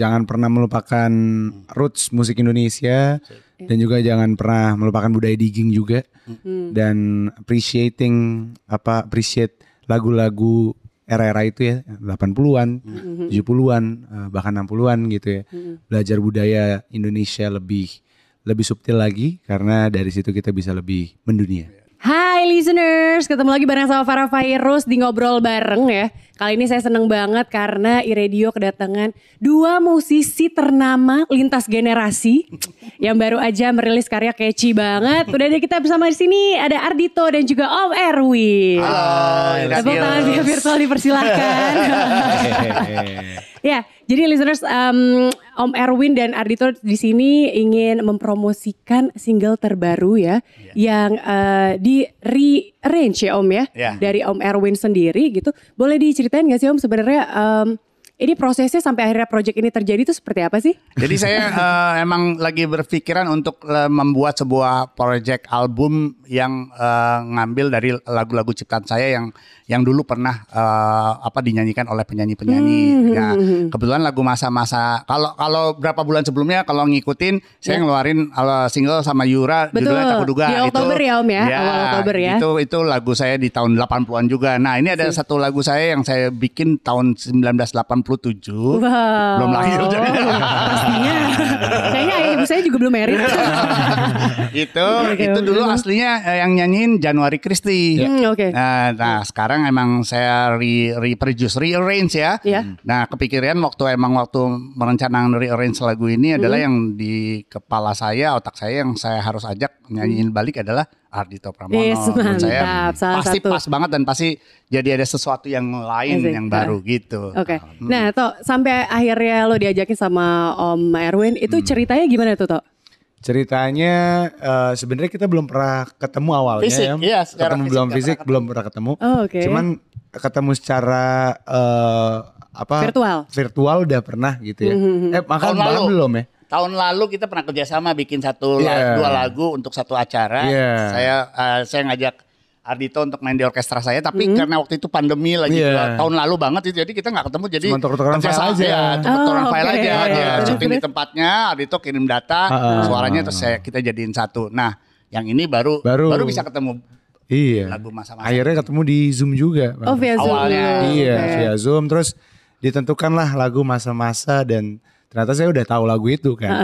jangan pernah melupakan roots musik Indonesia. Dan juga jangan pernah melupakan budaya digging juga. Dan appreciating apa appreciate lagu-lagu era-era itu ya 80-an, 70-an, eh, bahkan 60-an gitu ya. Belajar budaya Indonesia lebih lebih subtil lagi karena dari situ kita bisa lebih mendunia. Hai listeners, ketemu lagi bareng sama Farah Fairuz di Ngobrol Bareng ya. Kali ini saya seneng banget karena iRadio kedatangan dua musisi ternama lintas generasi yang baru aja merilis karya catchy banget. Udah ada kita bersama di sini ada Ardito dan juga Om Erwin. Halo, Tepuk tangan virtual dipersilahkan. ya, jadi listeners, um, Om Erwin dan Ardito di sini ingin mempromosikan single terbaru ya, yang uh, di rearrange ya Om ya, Ya. dari Om Erwin sendiri gitu. Boleh diceritain gak sih Om sebenarnya um, ini prosesnya sampai akhirnya project ini terjadi itu seperti apa sih? Jadi saya eh, emang lagi berpikiran untuk eh, membuat sebuah project album yang eh, ngambil dari lagu-lagu ciptaan saya yang yang dulu pernah eh, apa dinyanyikan oleh penyanyi-penyanyi. Nah, kebetulan lagu masa-masa kalau kalau berapa bulan sebelumnya kalau ngikutin saya ngeluarin eh, single sama Yura Betul. judulnya Tak Kuduga Di Oktober ya, Om, ya? Awal Oktober ya. Itu itu lagu saya di tahun 80-an juga. Nah, ini ada satu lagu saya yang saya bikin tahun 1987. Wow. Belum lahir jadi. Pastinya. Kayaknya ayah ibu saya juga belum married. itu Oke, itu oke. dulu aslinya eh, yang nyanyiin Januari Christie. Hmm, Oke. Nah, nah, sekarang emang saya re reproduce, rearrange ya. Iya. Nah, kepikiran waktu emang waktu merencanakan rearrange lagu ini adalah Hmm. yang di kepala saya, otak saya yang saya harus ajak nyanyiin balik adalah Ardito Pramono. Hmm. Yes, Menurut saya mantap. Salah pasti satu. pas banget dan pasti jadi ada sesuatu yang lain Asik. yang baru gitu. Oke. Hmm. Nah, Tok, sampai akhirnya lo diajakin sama Om Erwin, itu Hmm. ceritanya gimana tuh, Tok? Ceritanya eh, sebenarnya kita belum pernah ketemu awalnya Fisik, ya. iya, secara ketemu fisik belum fisik, pernah belum pernah ketemu. Oh, oke. Cuman ketemu secara eh, apa? Virtual. Hmm, Virtual udah pernah gitu ya. Eh makan Tahun bahkan lalu. belum ya? Tahun lalu kita pernah kerjasama bikin satu la- Iya. dua lagu untuk satu acara. Iya. Saya eh, saya ngajak Ardito untuk main di orkestra saya, tapi karena waktu itu pandemi lagi Iya. dua- tahun lalu banget itu, jadi kita nggak ketemu. Jadi Cuma tuker-tukeran file aja. ya, tuker-tukeran Oh, file aja. Iya, Dia iya. syuting di Terus? tempatnya, Ardito kirim data, Ah, suaranya terus saya kita jadiin satu. Nah, yang ini baru Baru. baru, bisa ketemu Iya. lagu masa-masa. Akhirnya ketemu di Zoom juga. Oh, via Zoom. Awalnya. Iya, Oke. via Zoom terus ditentukanlah lagu masa-masa dan ternyata saya udah tahu lagu itu kan.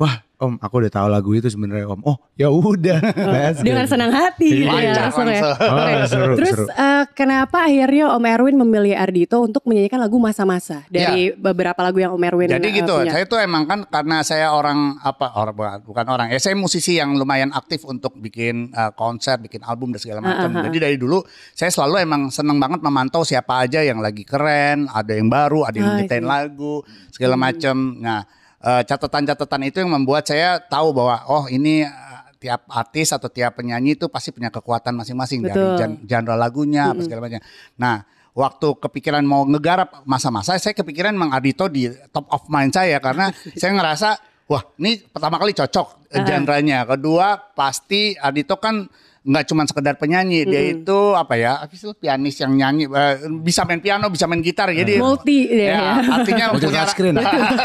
Wah, Om, aku udah tahu lagu itu sebenarnya Om. Oh, ya udah. Dengan senang hati gitu ya langsung ya. Oh, seru, Terus seru. eh, kenapa akhirnya Om Erwin memilih Ardito untuk menyanyikan lagu masa-masa dari beberapa lagu yang Om Erwin. Jadi eh, gitu, punya? saya tuh emang kan karena saya orang apa orang bukan- orang, ya saya musisi yang lumayan aktif untuk bikin uh, konser, bikin album dan segala macam. Jadi dari dulu saya selalu emang seneng banget memantau siapa aja yang lagi keren, ada yang baru, ada yang Ah, nyiptain lagu segala macam. Nah eh, catatan-catatan itu yang membuat saya tahu bahwa oh ini eh, tiap artis atau tiap penyanyi itu pasti punya kekuatan masing-masing dari genre lagunya apa segala macam. Nah, waktu kepikiran mau ngegarap masa-masa, saya kepikiran Mang Ardito di top of mind saya karena saya ngerasa wah ini pertama kali cocok eh, genre-nya. Kedua pasti Ardito kan nggak cuma sekedar penyanyi, dia itu apa ya, apa sih pianis yang nyanyi, eh, bisa main piano, bisa main gitar, jadi Multi ya. ya, artinya Multi punya touchscreen.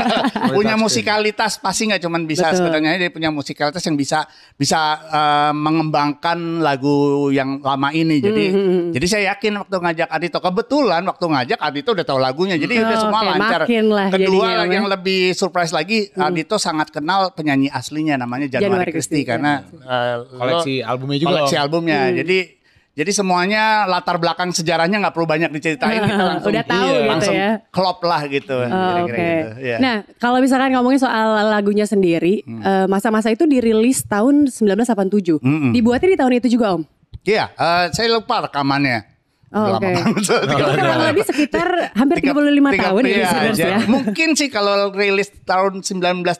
punya musikalitas pasti nggak cuma bisa Betul. sekedar nyanyi, dia punya musikalitas yang bisa bisa eh, mengembangkan lagu yang lama ini. Jadi Hmm, jadi saya yakin waktu ngajak Adito kebetulan waktu ngajak Adito udah tahu lagunya. Jadi Oh, udah semua oke, lancar. lah Kedua jadinya, ya. yang lebih surprise lagi Adito sangat kenal penyanyi aslinya namanya Januari Januari Christie, Christie ya. karena eh, Koleksi lo- albumnya juga, Koleksi Om. albumnya. Hmm. Jadi jadi semuanya latar belakang sejarahnya nggak perlu banyak diceritain kita langsung Udah tahu gitu langsung ya. klop lah gitu. Oh, kira-kira Oke. gitu. Iya. Nah, kalau misalkan ngomongin soal lagunya sendiri, Hmm. eh, masa-masa itu dirilis tahun 1987. Mm-mm. Dibuatnya di tahun itu juga, Om. Iya, eh, saya lupa rekamannya. Oh, lama banget. Itu kurang lebih sekitar hampir 35 Tiga- tahun ya, iya, jadi ya. Mungkin sih kalau rilis tahun 1987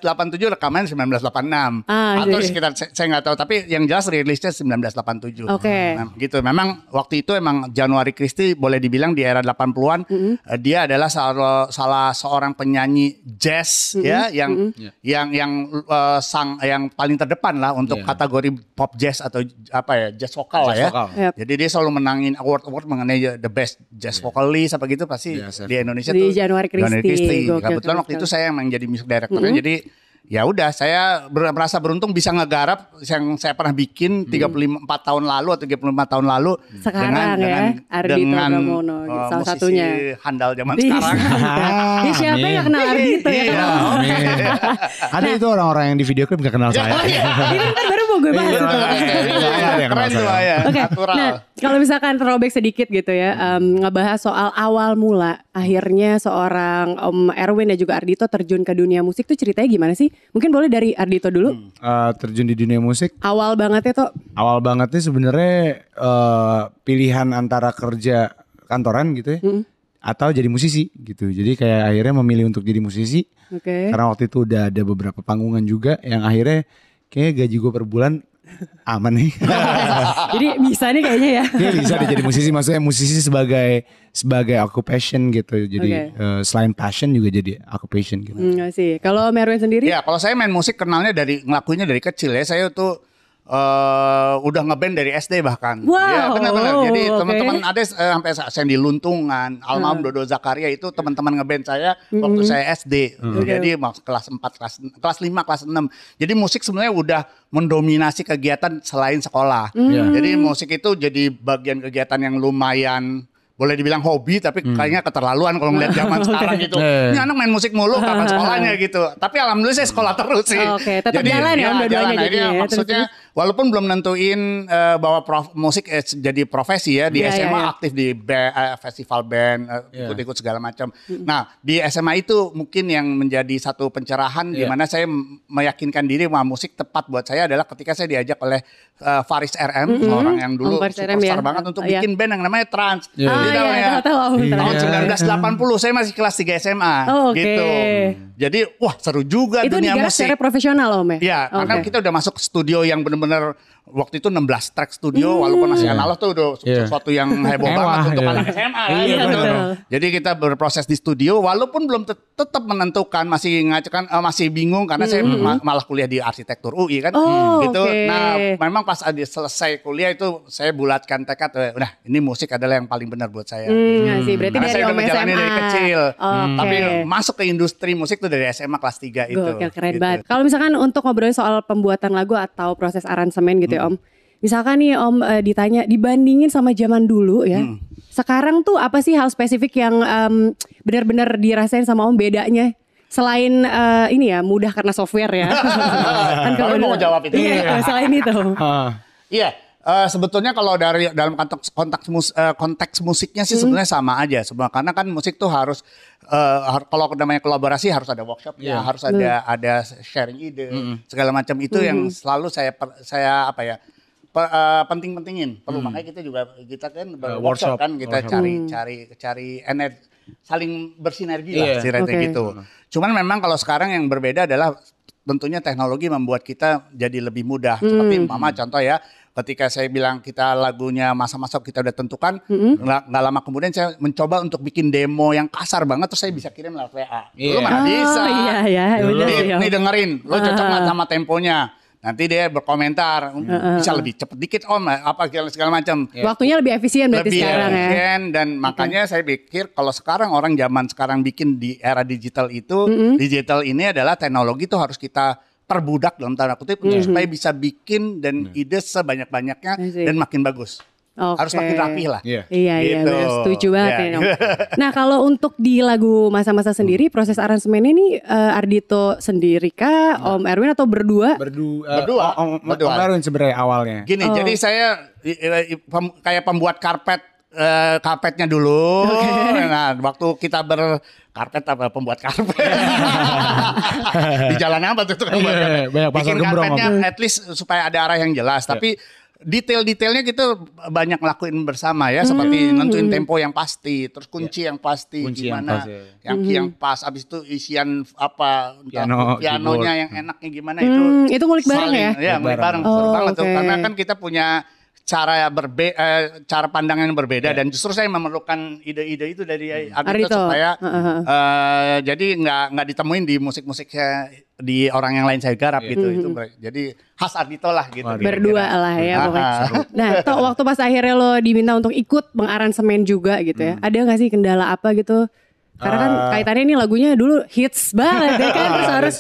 rekaman 1986 Ah, atau jadi- sekitar saya nggak tahu tapi yang jelas rilisnya 1987. Oke. Nah, gitu. Memang waktu itu emang Januari Christie boleh dibilang di era 80-an eh, dia adalah salah, salah seorang penyanyi jazz ya yang yang yang eh, sang yang paling terdepan lah untuk Iya. kategori pop jazz atau apa ya jazz vokal lah ya. vokal. Yap. Jadi dia selalu menangin award award mengenai the best jazz vocalist apa gitu pasti Iya, di Indonesia Di tuh Januari Christie. Gokil, Kebetulan keren waktu itu saya yang menjadi music directornya jadi ya udah saya ber- merasa beruntung bisa ngegarap yang saya pernah bikin 35 4 tahun lalu atau 35 tahun lalu Sekarang ya, Ardhito Pramono, uh, salah musisi satunya. handal zaman Di- sekarang. ya siapa yang kenal Ardito ya? Iya. Amin. Ada itu orang-orang yang di video klip gak kenal saya. Ini kan baru mau gue bahas Iya, itu. Iya, Keren tuh ya. Oke, nah kalau misalkan throwback sedikit gitu ya, em, ngebahas soal awal mula akhirnya seorang Om Erwin dan juga Ardito terjun ke dunia musik tuh ceritanya gimana sih? Mungkin boleh dari Ardito dulu. Eh, terjun di dunia musik Awal bangetnya tuh, awal banget nih sebenarnya eh, pilihan antara kerja kantoran gitu ya atau jadi musisi gitu. Jadi kayak akhirnya memilih untuk jadi musisi oke. karena waktu itu udah ada beberapa panggungan juga yang akhirnya kayak gaji gue per bulan aman nih. Jadi bisa nih kayaknya ya. Dia bisa deh jadi musisi maksudnya musisi sebagai sebagai occupation gitu. Jadi Oke. eh, selain passion juga jadi occupation gitu. Hmm, I see. Kalau Om Erwin sendiri? Ya, kalau saya main musik kenalnya dari ngelakuinnya dari kecil ya. Saya tuh eh udah ngeband dari SD bahkan. Wow, Ya, benar-benar. oh, Jadi oke. teman-teman ada eh, sampai sa- Sandy Luntungan, Almarhum Dodo Zakaria itu teman-teman ngeband saya waktu saya SD. Jadi mas- kelas 4, kelas kelas 5, kelas 6. Jadi musik sebenarnya udah mendominasi kegiatan selain sekolah. Iya. Jadi musik itu jadi bagian kegiatan yang lumayan boleh dibilang hobi tapi kayaknya keterlaluan kalau ngeliat zaman sekarang gitu. Eh. Ini anak main musik mulu kapan sekolahnya gitu. Tapi alhamdulillah saya sekolah terus sih. Oke, tetap jalan ya, dua-duanya jalan. jadinya Akhirnya ya, maksudnya terus-terus. Walaupun belum nentuin eh, bahwa prof, musik eh, jadi profesi ya di Iya, SMA iya, iya. aktif di ba- eh, festival band eh, Iya. ikut-ikut segala macam. Nah, di SMA itu mungkin yang menjadi satu pencerahan di Iya. mana saya meyakinkan diri bahwa musik tepat buat saya adalah ketika saya diajak oleh eh, Faris RM, orang yang dulu RM superstar ya. banget untuk Iya. bikin band yang namanya Trans. Iya. Ah, Jadi iya, namanya- tahu-tahu Om Iya. Tahun Trans. 1980 saya masih kelas 3 SMA Oh, oke. gitu. Jadi wah seru juga Itu dunia digarap musik. secara profesional Om ya? Ya, karena Oke. kita udah masuk studio yang benar-benar மணி நேரம் waktu itu 16 track studio walaupun masih analog tuh udah Iya. sesuatu yang heboh banget untuk iya. anak SMA kan, Iya, gitu. betul. Jadi kita berproses di studio walaupun belum tet- tetap menentukan masih ngacekan eh, masih bingung karena saya ma- malah kuliah di arsitektur UI kan Oh, gitu. oke. Nah, memang pas ada selesai kuliah itu saya bulatkan tekad udah ini musik adalah yang paling benar buat saya. Hmm, I see. berarti Karena dari saya udah menjalani SMA. dari kecil. Oke. Tapi masuk ke industri musik tuh dari SMA kelas 3 itu. Gokil keren gitu. banget. Kalau misalkan untuk ngobrolin soal pembuatan lagu atau proses aransemen gitu ya. Om. Misalkan nih Om eh, ditanya dibandingin sama zaman dulu ya. Hmm. Sekarang tuh apa sih hal spesifik yang em, benar-benar dirasain sama Om bedanya? Selain eh, ini ya mudah karena software ya. kan Kamu mau jawab itu? Iya, selain itu. Iya, eh, sebetulnya kalau dari dalam konteks konteks, mus- eh, konteks musiknya Hmm. sih sebenarnya sama aja. Semua karena kan musik tuh harus har- kalau namanya kolaborasi harus ada workshop ya, Iya. harus ada ada sharing ide, segala macam itu yang selalu saya saya apa ya pe- eh, penting-pentingin. Perlu makanya kita juga kita kan workshop, workshop kan kita workshop. cari cari cari energi saling bersinergi lah Iya. istilahnya Oke. gitu. Cuman memang kalau sekarang yang berbeda adalah tentunya teknologi membuat kita jadi lebih mudah. Seperti mama contoh ya, ketika saya bilang kita lagunya masa-masa kita udah tentukan, nggak nggak lama kemudian saya mencoba untuk bikin demo yang kasar banget terus saya bisa kirim lewat WA. Iya. Lu mana Oh, bisa? iya ya, bener Nih, Om. nih dengerin, lo cocok nggak sama temponya? Nanti dia berkomentar, bisa lebih cepet dikit om, apa segala, segala macam. Waktunya lebih efisien berarti Lebih sekarang ya. efisien dan makanya saya pikir kalau sekarang orang zaman sekarang bikin di era digital itu, digital ini adalah teknologi itu harus kita perbudak dalam tanda kutip supaya bisa bikin dan ide sebanyak-banyaknya dan makin bagus. Oke. Harus makin rapi lah. Iya. Iya iya Gitu. benar setuju banget Iya. nih Om. Nah kalau untuk di lagu masa-masa sendiri proses aransemennya ini eh, Ardito sendiri kah, Om Erwin atau berdua? Berdua. Berdua. Om, om, Berdua. Om Erwin sebenarnya awalnya. Gini, Oh. jadi saya kayak pembuat karpet eh, karpetnya dulu. Nah, waktu kita berkarpet apa pembuat karpet. Di jalan apa tuh tukang buat Iya, karpet? banyak pasar Bikin gembrong, karpetnya Om. at least supaya ada arah yang jelas, tapi detail-detailnya kita banyak lakuin bersama ya seperti nentuin tempo yang pasti terus kunci yang pasti Kunci yang gimana pas, ya. yang yang pas abis itu isian apa Piano, pianonya keyboard. yang enaknya gimana itu Hmm, itu ngulik bareng ya? ya ngulik bareng, Oh, tuh oke. karena kan kita punya cara berbe eh, cara pandangan yang berbeda dan justru saya memerlukan ide-ide itu dari Ardito, Ardito. supaya Heeh. eh, jadi nggak nggak ditemuin di musik-musiknya di orang yang lain saya garap gitu itu ber- jadi khas Ardito lah gitu Waduh. Berdua lah ya pokoknya. ah. Nah, toh waktu pas akhirnya lo diminta untuk ikut mengaransemen juga gitu ya. Ada gak sih kendala apa gitu? Karena kan Ah. kaitannya ini lagunya dulu hits banget ya kan. Terus harus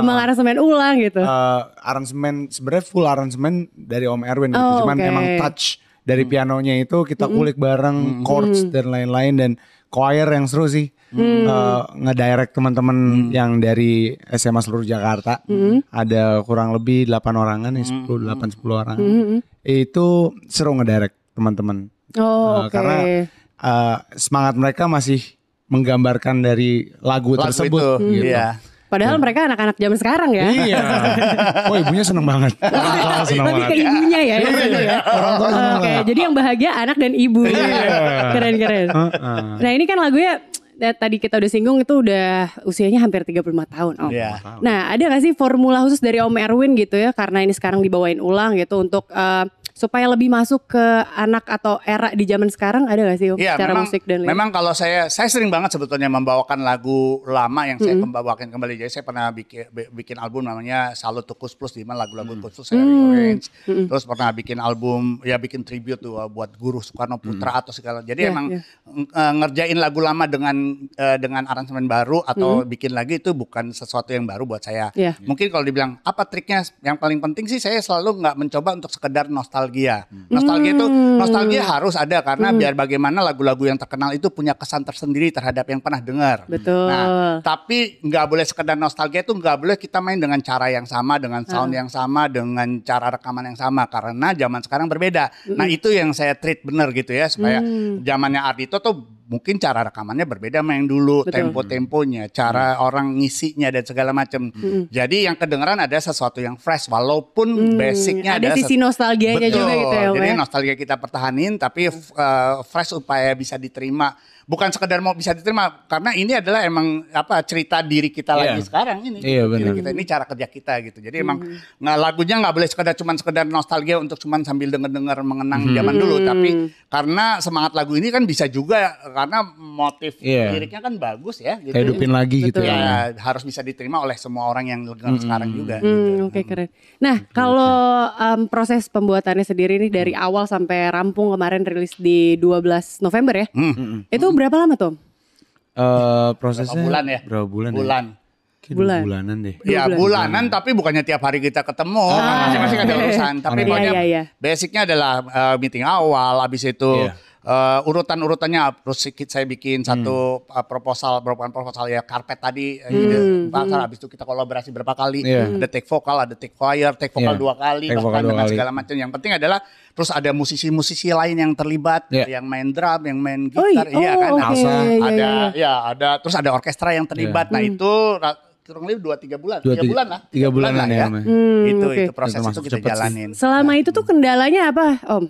mengaransemen ulang gitu. Eh, aransemen sebenarnya full aransemen dari Om Erwin gitu. Oh, Cuman oke. emang touch dari pianonya itu kita kulik bareng chords dan lain-lain dan choir yang seru sih. Eh, ngedirect teman-teman yang dari SMA seluruh Jakarta. Ada kurang lebih 8 orangan ya 10 8 10 orang. Itu seru ngedirect teman-teman. Oh, Eh, oke. Karena eh, semangat mereka masih menggambarkan dari lagu, Lagu tersebut itu, gitu. iya. Padahal mereka anak-anak zaman sekarang ya. Iya. Oh ibunya seneng banget. Orang tua seneng Lebih ke banget. ibunya ya. seneng ya. Orang tua seneng Oke, banget. jadi yang bahagia anak dan ibu. Keren-keren. Heeh. Nah ini kan lagunya eh, tadi kita udah singgung itu udah usianya hampir 35 tahun Om. Iya. Nah ada gak sih formula khusus dari Om Erwin gitu ya karena ini sekarang dibawain ulang gitu untuk eh, supaya lebih masuk ke anak atau era di zaman sekarang ada gak sih Om Iya, secara memang, musik dan lain? memang kalau saya saya sering banget sebetulnya membawakan lagu lama yang saya membawakan kembali. Jadi saya pernah bikin bi- bikin album namanya Salut to Kus Plus di mana lagu-lagu Kus Plus saya rearrange. Terus pernah bikin album ya bikin tribute tuh uh, buat Guru Soekarno Putra atau segala. Jadi Iya, emang ng- eh, ngerjain lagu lama dengan eh, dengan aransemen baru atau bikin lagi itu bukan sesuatu yang baru buat saya. Iya. Mungkin kalau dibilang apa triknya yang paling penting sih saya selalu nggak mencoba untuk sekedar nostalgia. Nostalgia. Itu nostalgia harus ada karena biar bagaimana lagu-lagu yang terkenal itu punya kesan tersendiri terhadap yang pernah dengar. Betul. Nah, tapi nggak boleh sekedar nostalgia itu nggak boleh kita main dengan cara yang sama, dengan sound yang sama, dengan cara rekaman yang sama karena zaman sekarang berbeda. Nah itu yang saya treat bener gitu ya supaya zamannya Ardito tuh mungkin cara rekamannya berbeda sama yang dulu, Betul. tempo-temponya, cara orang ngisinya dan segala macam. Jadi yang kedengeran ada sesuatu yang fresh walaupun basicnya ada sisi nostalgianya Betul. juga gitu ya Jadi ya. nostalgia kita pertahanin tapi uh, fresh supaya bisa diterima. Bukan sekedar mau bisa diterima karena ini adalah emang apa cerita diri kita Iya. lagi sekarang ini. Iya, Diri benar. kita ini cara kerja kita gitu. Jadi emang nggak lagunya nggak boleh sekedar cuman sekedar nostalgia untuk cuman sambil denger-denger mengenang zaman dulu tapi karena semangat lagu ini kan bisa juga karena motif Iya. liriknya kan bagus ya gitu. Hidupin lagi gitu Betul. ya. Ya, harus bisa diterima oleh semua orang yang dengar sekarang juga. Hmm, gitu. Oke keren. Nah kalau em, proses pembuatannya sendiri nih dari awal sampai rampung kemarin rilis di 12 November ya. Hmm. Itu berapa lama tuh? Om? Eh, prosesnya Berapa bulan ya? Berapa bulan? ya? Bulan. Kayak Bulan. Bulanan deh. Ya bulan. bulanan tapi bukannya tiap hari kita ketemu kan masing-masing ada urusan. Tapi Iya, pokoknya iya, iya. basicnya adalah uh, meeting awal, habis itu Iya. Uh, urutan-urutannya terus sedikit saya bikin satu uh, proposal, beberapa proposal ya karpet tadi uh, ide pasar habis itu kita kolaborasi berapa kali, Iya. ada take vokal, ada take choir, take vokal Iya. dua kali Take bahkan dua dengan kali. segala macam. Yang penting adalah terus ada musisi-musisi lain yang terlibat, Iya. yang main drum, yang main gitar, iya oh, kan. oke. Alsa. Iya, ada iya, iya. ya ada terus ada orkestra yang terlibat. Iya. Nah itu ra- kurang lebih dua tiga bulan, Dua, tiga tiga- bulan lah, tiga bulanan lah ya, Om. Hmm, itu oke. itu proses Termasuk itu kita cepet sih. jalanin. Selama itu tuh kendalanya apa Om?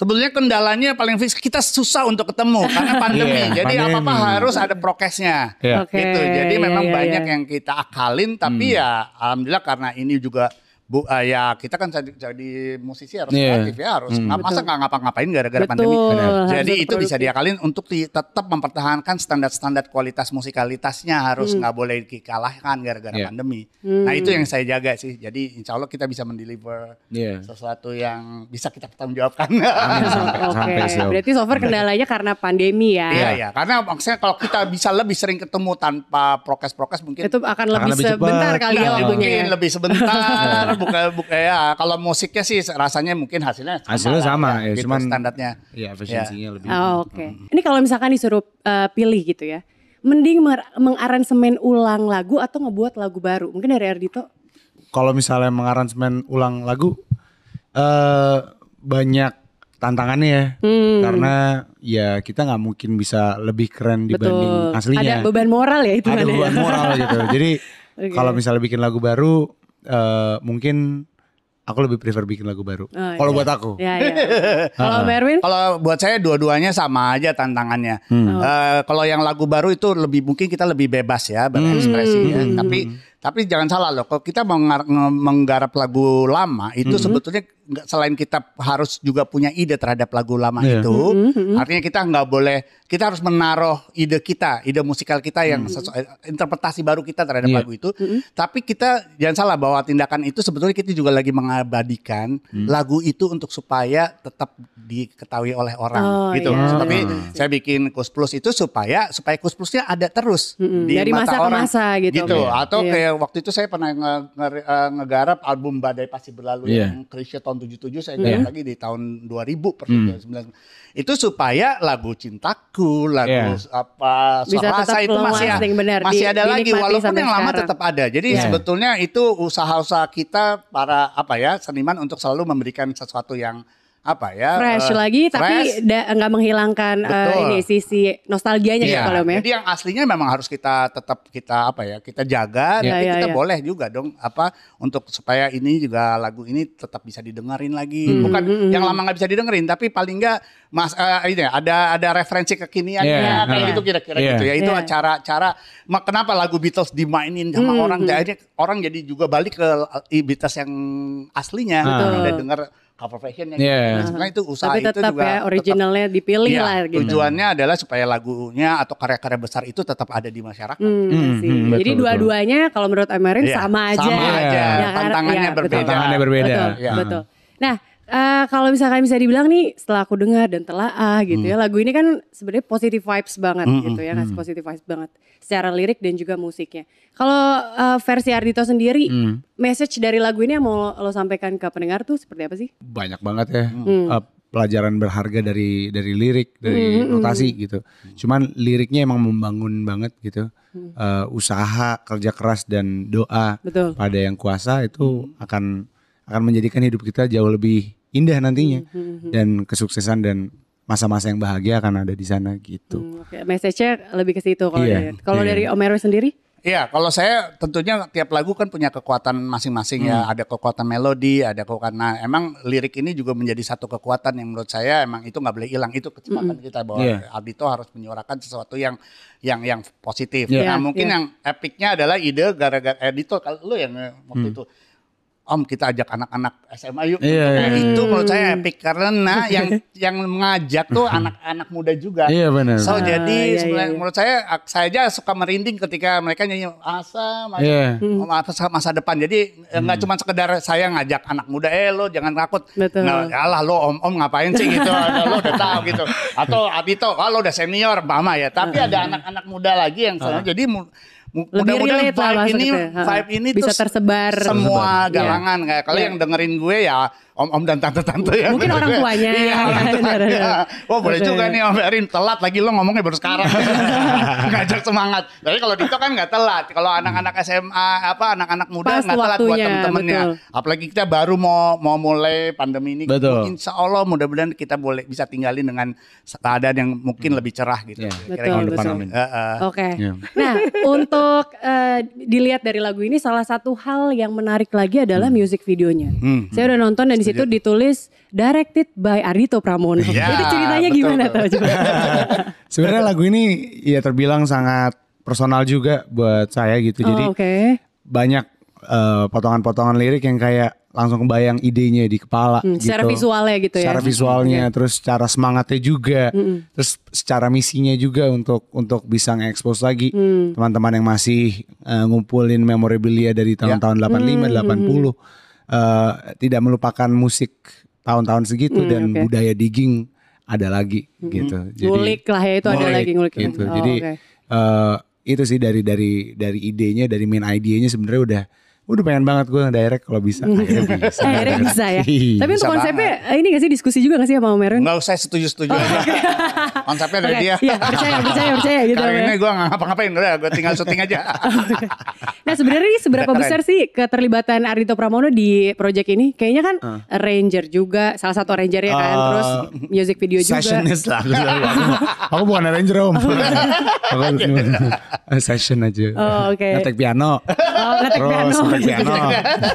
Sebenarnya kendalanya paling fix kita susah untuk ketemu karena pandemi. Iya, Jadi pandemi. apa apa harus ada prokesnya. Iya. Oke, Gitu. Jadi iya, memang iya, banyak iya. yang kita akalin tapi ya alhamdulillah karena ini juga Bu, eh, ya kita kan jadi, jadi musisi harus Iya. kreatif ya harus nggak masa nggak ngapa-ngapain gara-gara pandemi. harus Jadi itu bisa diakalin untuk di- tetap mempertahankan standar-standar kualitas musikalitasnya harus nggak boleh dikalahkan gara-gara Iya. pandemi. Nah itu yang saya jaga sih. Jadi insya Allah kita bisa mendeliver Iya. sesuatu yang bisa kita pertanggungjawabkan. Oke, sampai sih. Om. berarti so far kendalanya karena pandemi ya. Iya ya, karena maksudnya kalau kita bisa lebih sering ketemu tanpa prokes-prokes mungkin Itu akan lebih lebih sebentar cepat. kali ya Nah, waktunya. mungkin ya. lebih sebentar buka buka ya kalau musiknya sih rasanya mungkin hasilnya sama Hasilnya lah sama, ya, gitu cuman- standarnya Iya, efisiensinya lebih. Oh, Oke. Ini kalau misalkan disuruh uh, pilih gitu ya. Mending mengaransemen ulang lagu atau ngebuat lagu baru? Mungkin dari Ardito. Kalau misalnya mengaransemen ulang lagu eh banyak tantangannya ya. Hmm. Karena ya kita nggak mungkin bisa lebih keren dibanding Betul. aslinya. Ada beban moral ya itu ada ya. beban moral gitu. Jadi Oke. kalau misalnya bikin lagu baru, eh, mungkin aku lebih prefer bikin lagu baru. Oh, kalau iya. buat aku, Ya, ya. Kalau Merwin? Kalau buat saya dua-duanya sama aja tantangannya. Hmm. Eh, kalau yang lagu baru itu lebih mungkin kita lebih bebas ya berekspresi ya. Hmm. Tapi Tapi jangan salah loh, kalau kita menggarap lagu lama itu Mm-hmm. sebetulnya nggak selain kita harus juga punya ide terhadap lagu lama Iya. itu, artinya kita nggak boleh, kita harus menaruh ide kita, ide musikal kita yang sesuai interpretasi baru kita terhadap Mm. Iya. lagu itu. Tapi kita jangan salah bahwa tindakan itu sebetulnya kita juga lagi mengabadikan Mm. lagu itu untuk supaya tetap diketahui oleh orang Oh, gitu. iya. Tapi Iya. saya bikin Kus Plus itu supaya supaya Kus Plusnya ada terus Mm-mm. di Dari mata masa ke orang. masa gitu. Gitu. Iya. Atau Iya. kayak waktu itu saya pernah nge- nge- eh, ngegarap album Badai Pasti Berlalu Iya. yang Krisya tahun 77 saya Iya. garap lagi di tahun 2000 persis 99. Itu supaya lagu Cintaku, lagu Iya. apa Rasa itu masih benar. masih Di- ada lagi walaupun yang lama sekarang. tetap ada. Jadi Iya. sebetulnya itu usaha-usaha kita para apa ya seniman untuk selalu memberikan sesuatu yang apa ya fresh eh, lagi tapi fresh. da- nggak menghilangkan Betul. ini sisi nostalgianya Iya, ya kalau ya. Jadi yang aslinya memang harus kita tetap kita apa ya kita jaga, Iya, tapi iya, kita iya. boleh juga dong apa untuk supaya ini juga lagu ini tetap bisa didengerin lagi. Hmm, Bukan yang lama nggak bisa didengerin, tapi paling nggak mas eh, ini ya, ada ada referensi kekinian Iya, kayak iya. gitu kira-kira Iya. gitu ya. Itu Iya. cara-cara ma- kenapa lagu Beatles dimainin sama Hmm, orang, hmm. akhirnya orang jadi juga balik ke Beatles yang aslinya, Betul. udah denger cover versionnya. Iya. Gitu. Nah, sebenarnya itu usaha Tapi itu tetap juga ya tetap originalnya dipilih Iya, lah gitu. Tujuannya adalah supaya lagunya atau karya-karya besar itu tetap ada di masyarakat. Hmm, Hmm, sih. hmm, Jadi dua-duanya kalau menurut Amerin Iya, sama aja. sama aja. kan? Tantangannya Iya, berbeda. betul. Tantangannya berbeda. Betul, Iya. betul. Nah, eh, kalau misalkan bisa dibilang nih setelah aku dengar dan telaah gitu Hmm. ya, lagu ini kan sebenarnya positive vibes banget gitu ya, ngasih positive vibes banget secara lirik dan juga musiknya. Kalau eh, versi Ardito sendiri, Hmm. message dari lagu ini yang mau lo sampaikan ke pendengar tuh seperti apa sih? banyak banget ya Hmm. uh, pelajaran berharga dari dari lirik dari Hmm, notasi gitu cuman liriknya emang membangun banget gitu Hmm. Uh, usaha kerja keras dan doa Betul. pada yang kuasa itu akan akan menjadikan hidup kita jauh lebih indah nantinya Hmm, dan kesuksesan dan masa-masa yang bahagia akan ada di sana gitu Hmm, Oke, message-nya lebih ke situ kalau Iya, dari- kalau iya. dari Om Erwin sendiri? Iya, kalau saya tentunya tiap lagu kan punya kekuatan masing-masing ya. Ada kekuatan melodi, ada kekuatan. Nah, emang lirik ini juga menjadi satu kekuatan yang menurut saya emang itu nggak boleh hilang. Itu kecepatan kita bahwa Iya. Ardito harus menyuarakan sesuatu yang yang yang positif. Iya. Nah, Iya, mungkin iya. yang epicnya adalah ide gara-gara Ardito kalau lu yang eh, waktu itu Om kita ajak anak-anak SMA yuk. Iya, Nah, iya. Itu menurut saya epic karena yang yang mengajak tuh anak-anak muda juga. Iya, benar. So Ah, jadi iya, sebenarnya iya. menurut saya saya aja suka merinding ketika mereka nyanyi asa masa, Iya. masa, masa depan. Jadi eh, nggak cuma sekedar saya ngajak anak muda eh lo jangan takut. Betul. Nah, alah lo om om ngapain sih gitu. lo udah tahu gitu. Atau Adito, ah, lo udah senior mama ya. Tapi ada anak-anak muda lagi yang sana. Jadi mudah-mudahan relate lah vibe ini vibe ini Bisa tuh tersebar. semua Iya. galangan kayak kalau Iya. yang dengerin gue ya om-om dan tante-tante ya. Mungkin orang tuanya. Iya, orang tuanya. benar. Wah boleh Betul. juga nih Om Erin telat lagi lo ngomongnya baru sekarang. Ngajak semangat. Tapi kalau Dito kan nggak telat. Kalau anak-anak SMA apa anak-anak muda nggak telat buat waktunya, temen-temennya. Apalagi kita baru mau mau mulai pandemi ini. Betul. Insya Allah mudah-mudahan kita boleh bisa tinggalin dengan keadaan yang mungkin lebih cerah gitu. Iya. Kira-kira Betul, gitu. depan, betul. amin. Eh, eh. Oke. Iya. Nah, untuk eh, dilihat dari lagu ini salah satu hal yang menarik lagi adalah music videonya. Hmm. Saya udah nonton dan di situ ditulis directed by Ardito Pramono. Iya, Itu ceritanya betul, gimana betul. tuh sebenarnya lagu ini ya terbilang sangat personal juga buat saya gitu jadi Oh, Oke. banyak eh, potongan-potongan lirik yang kayak langsung kebayang idenya di kepala Hmm, gitu. secara visualnya gitu ya. Secara visualnya, terus secara semangatnya juga, terus secara misinya juga untuk untuk bisa nge-expose lagi Mm. teman-teman yang masih eh, ngumpulin memorabilia dari tahun-tahun 85, 80, eh, tidak melupakan musik tahun-tahun segitu dan oke. budaya digging ada lagi gitu. Ngulik lah ya, itu ada ngulik lagi ngulik. gitu. Oh, Jadi oke. eh, itu sih dari dari dari idenya, dari main idenya sebenarnya udah udah pengen banget gue direct kalau bisa. Akhirnya bisa. Akhirnya bisa ya. Iya. Tapi untuk Bisa konsepnya ini gak sih diskusi juga gak sih sama Om Erwin? Nggak usah setuju-setuju aja. Konsepnya dari Oke, dia. Iya, percaya, percaya, percaya gitu. Kali ya. ini gue nggak ngapa-ngapain, udah gue tinggal syuting aja. Nah sebenarnya ini seberapa besar sih keterlibatan Ardito Pramono di project ini? Kayaknya kan arranger juga, salah satu arrangernya kan, Uh, terus music video juga. Sessionist lah aku, aku, aku bukan arranger om. aku cuma session aja. Oh, oke. Ngetek piano. Oh, ngetek piano. Piano.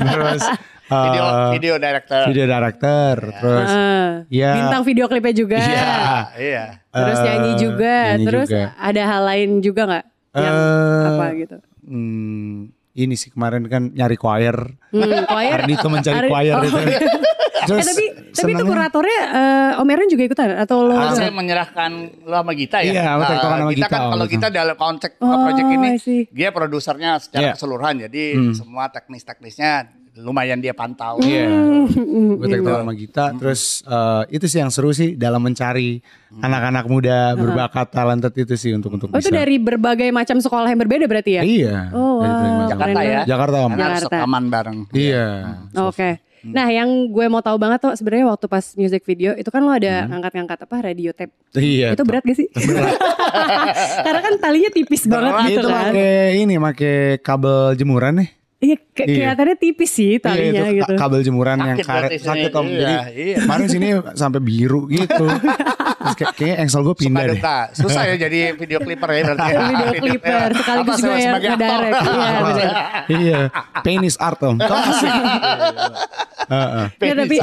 terus uh, Video video director. video director. Terus Ah, ya Bintang video klipnya juga. Iya. Iya. Terus Eh, nyanyi juga. nyanyi terus juga. ada hal lain juga nggak? Yang Eh, apa gitu? hmm, ini sih kemarin kan nyari choir. Hmm, choir. Ardito mencari Ardi- choir oh, itu. iya. Terus eh, tapi tapi itu kuratornya eh, Om Aaron juga ikutan atau lo? Ah, saya menyerahkan lo sama Gita ya. Iya, aku Nah, tektokan sama kita Gita kan waktu kalau kita dalam konteks Oh, project ini, dia produsernya secara Iya. keseluruhan. Jadi semua teknis-teknisnya lumayan dia pantau. Iya. Hmm, Gue tektokan sama Gita. Terus eh, itu sih yang seru sih dalam mencari anak-anak muda berbakat talented itu sih untuk untuk Oh itu dari berbagai macam sekolah yang berbeda berarti ya? Iya. Oh, wow. Jakarta ya. Jakarta Om. Harus Jakarta. rekaman bareng. Iya. Oke. Nah, yang gue mau tahu banget tuh sebenarnya waktu pas music video itu kan lo ada ngangkat-ngangkat apa radio tape. Iya. itu berat gak sih? Karena kan talinya tipis banget Berat. gitu itu kan. pakai ini pakai kabel jemuran nih. Iya, ke- Iya. kelihatannya tipis sih talinya iya, itu gitu. ka- kabel jemuran yang Sakit karet berarti sini. sakit om. Iya, Jadi iya. kemarin sini sampai biru gitu. Terus kayak, kayaknya engsel gue Suka pindah deh. duka. Susah ya jadi video clipper ya berarti. Video clipper, sekaligus Apa, juga yang ngedirect. Iya, bener. iya, pain is art om. Gak sih? Heeh. Ya, tapi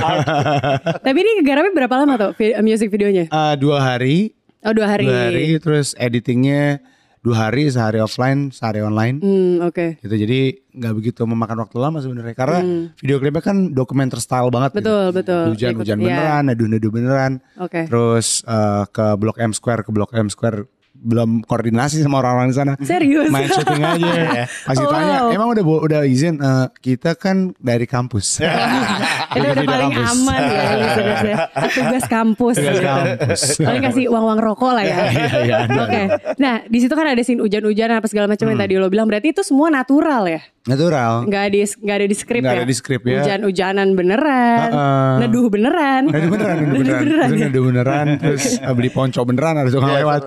tapi ini garapnya berapa lama tuh music videonya? Eh, dua hari, Oh dua hari. dua hari, terus editingnya dua hari, sehari offline, sehari online. Hmm oke. gitu jadi nggak begitu memakan waktu lama sebenarnya karena video klipnya kan dokumenter style banget. Betul, gitu. betul. hujan Ikut- hujan iya. beneran nedu nedu beneran Oke. terus eh, ke blok M Square ke blok M Square belum koordinasi sama orang-orang di sana Serius? main syuting aja kasih Wow. tanya emang udah udah izin Eh, kita kan dari kampus Itu udah paling kampus. aman ya listeners ya. Tugas kampus. Tugas kampus. Paling kasih uang-uang rokok lah ya. Iya, iya. Oke. Nah, di situ kan ada scene hujan-hujan apa segala macam yang Hmm. tadi lo bilang. Berarti itu semua natural ya? natural Nggak ada nggak ada di skrip ya? ada di skrip ya. Hujan-hujanan beneran. Heeh. Neduh beneran. Nedu beneran, nedu beneran, beneran Terus ya? nedu beneran, terus beli ponco beneran ada tukang Iya, lewat.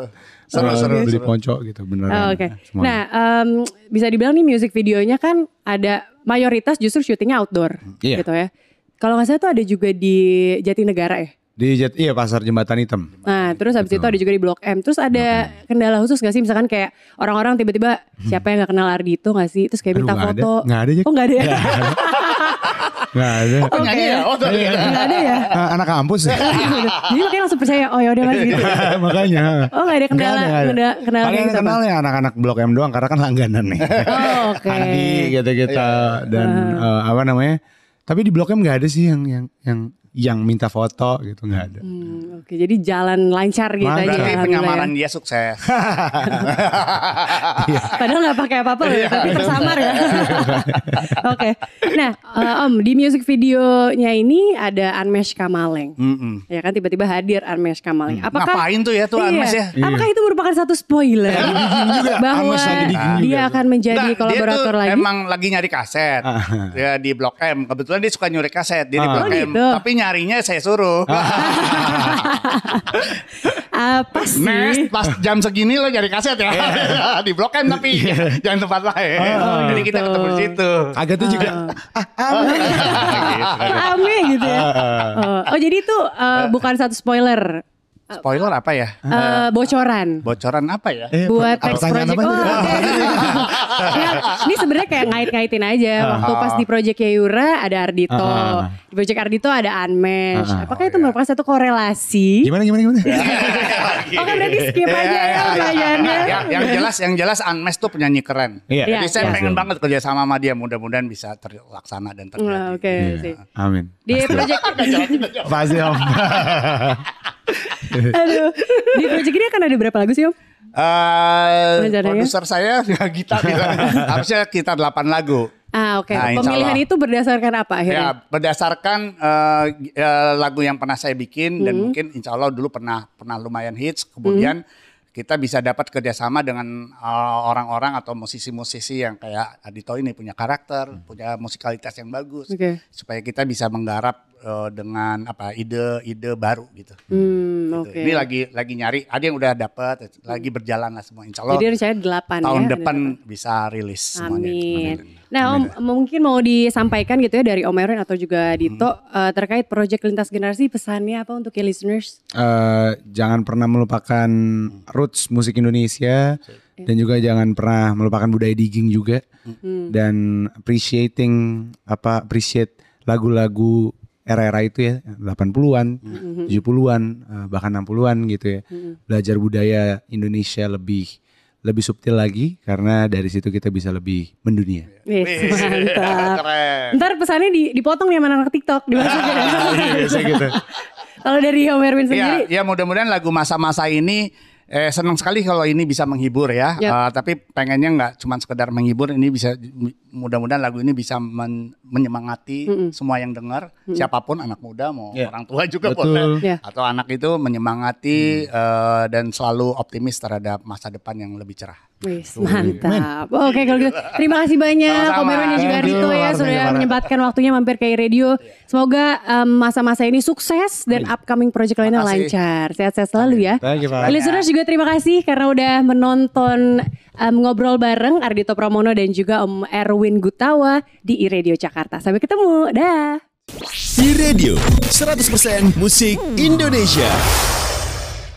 Seru. Eh, seru, ponco gitu beneran. Oh, Oke. semuanya. Nah, em, bisa dibilang nih music videonya kan ada mayoritas justru syutingnya outdoor Iya. gitu ya. Kalau nggak salah tuh ada juga di Jatinegara ya. Di Jet, iya pasar jembatan hitam. Nah, terus habis itu ada juga di Blok M. Terus ada kendala khusus gak sih? Misalkan kayak orang-orang tiba-tiba siapa yang gak kenal Ardito gak sih? Terus kayak Aduh, minta nggak ada. foto. Nggak ada, Jack. Oh gak ada ya? Nggak ada. Oh, nyanyi ya? Oh, tuh. Gak ada ya? Ah, anak kampus ya. Jadi makanya langsung percaya, oh yaudah mas gitu. Makanya. Oh gak ada kendala, ada, ada. kendala, kendala Paling kenal ya anak-anak Blok M doang karena kan langganan nih. Oh oke. Andi gitu-gitu Iya, dan eh, apa namanya? Tapi di Blok M nggak ada sih yang yang yang yang minta foto gitu nggak ada. Hmm, Oke, jadi jalan lancar gitu Lancar. aja. Berarti penyamaran ya. dia sukses. Padahal gak pakai apa-apa loh, Iya. tapi tersamar ya. Oke, nah eh, Om di music videonya ini ada Anmesh Kamaleng. Mm-mm. Ya kan tiba-tiba hadir Anmesh Kamaleng. Apakah Hmm. Ngapain tuh ya tuh Iya. Anmes ya? Apakah itu merupakan satu spoiler bahwa Anmesh dia akan menjadi Nggak, kolaborator dia tuh lagi? emang lagi nyari kaset ya di Blok M. Kebetulan dia suka nyuri kaset dia di Ah. Blok Oh, M. gitu. Tapi nyarinya saya suruh. Apa sih? Nes, pas jam segini lo nyari kaset ya di Blok M tapi Iya. jangan tempat lain. Jadi kita gitu. ketemu di situ. Agak tuh juga Ame gitu ya. Oh, oh, jadi itu eh, bukan satu spoiler, Spoiler apa ya? eh, bocoran. Bocoran apa ya? Eh, buat next pertanyaan project. apa Oh, oke. Ya, ini sebenarnya kayak ngait-ngaitin aja. Waktu pas di project Yura ada Ardito, Ah. di project Ardito ada Anmesh. Ah. Apakah itu merupakan satu korelasi? Gimana gimana gimana? Oh kan berarti skip aja ya pertanyaannya. yang, yang jelas yang jelas Anmes tuh penyanyi keren. Iya. Jadi Iya, saya iya. pengen banget kerja sama sama dia. Mudah-mudahan bisa terlaksana dan terjadi. Wah, Oke Iya. sih. Amin. Di project Pasti om. aduh, di project ini akan ada berapa lagu sih Om? Eh, Rencananya? produser saya ya Gita bilang harusnya kita 8 lagu. Ah oke. Nah, insya Pemilihan Allah. itu berdasarkan apa Ya, akhirnya? berdasarkan eh, eh, lagu yang pernah saya bikin dan Hmm. mungkin insya Allah dulu pernah pernah lumayan hits. Kemudian kita bisa dapat kerjasama dengan eh, orang-orang atau musisi-musisi yang kayak Adito ini punya karakter, punya musikalitas yang bagus, Oke. supaya kita bisa menggarap eh, dengan apa ide-ide baru gitu. Hmm Gitu. oke. Ini lagi lagi nyari, ada yang udah dapat, lagi berjalan lah semua. Insya Allah Jadi rencananya delapan tahun ya. depan bisa rilis semuanya. Amin. Nah Om mungkin mau disampaikan gitu ya dari Om Erwin atau juga Dito eh, terkait proyek lintas generasi pesannya apa untuk ya listeners? Eh, jangan pernah melupakan roots musik Indonesia dan juga jangan pernah melupakan budaya digging juga dan appreciating apa appreciate lagu-lagu era-era itu ya 80-an, 70-an, eh, bahkan 60-an gitu ya. Belajar budaya Indonesia lebih lebih subtil lagi karena dari situ kita bisa lebih mendunia. Mantap. Keren. Ntar pesannya di- dipotong nih sama anak TikTok dimasukin. Biasa gitu. Kalau dari Om Erwin Iya, sendiri, ya mudah-mudahan lagu masa-masa ini eh, senang sekali kalau ini bisa menghibur ya. Yap. Eh, tapi pengennya nggak cuma sekedar menghibur, ini bisa mudah-mudahan lagu ini bisa men- menyemangati semua yang dengar, siapa pun anak muda mau Ya. orang tua juga Betul. boleh Ya. atau anak itu menyemangati eh, dan selalu optimis terhadap masa depan yang lebih cerah. Wis, mantap. Oke kalau gitu, terima kasih banyak Erwin dan juga Ardito ya sudah menyempatkan waktunya mampir ke radio. Semoga em, masa-masa ini sukses dan upcoming project lainnya lancar. Sehat-sehat selalu ya. Thank you, Farah. Listeners juga terima kasih karena udah menonton em, ngobrol bareng Ardito Pramono dan juga Om Erwin Gutawa di iRadio Jakarta. Sampai ketemu. Dah. I Radio 100% musik Indonesia.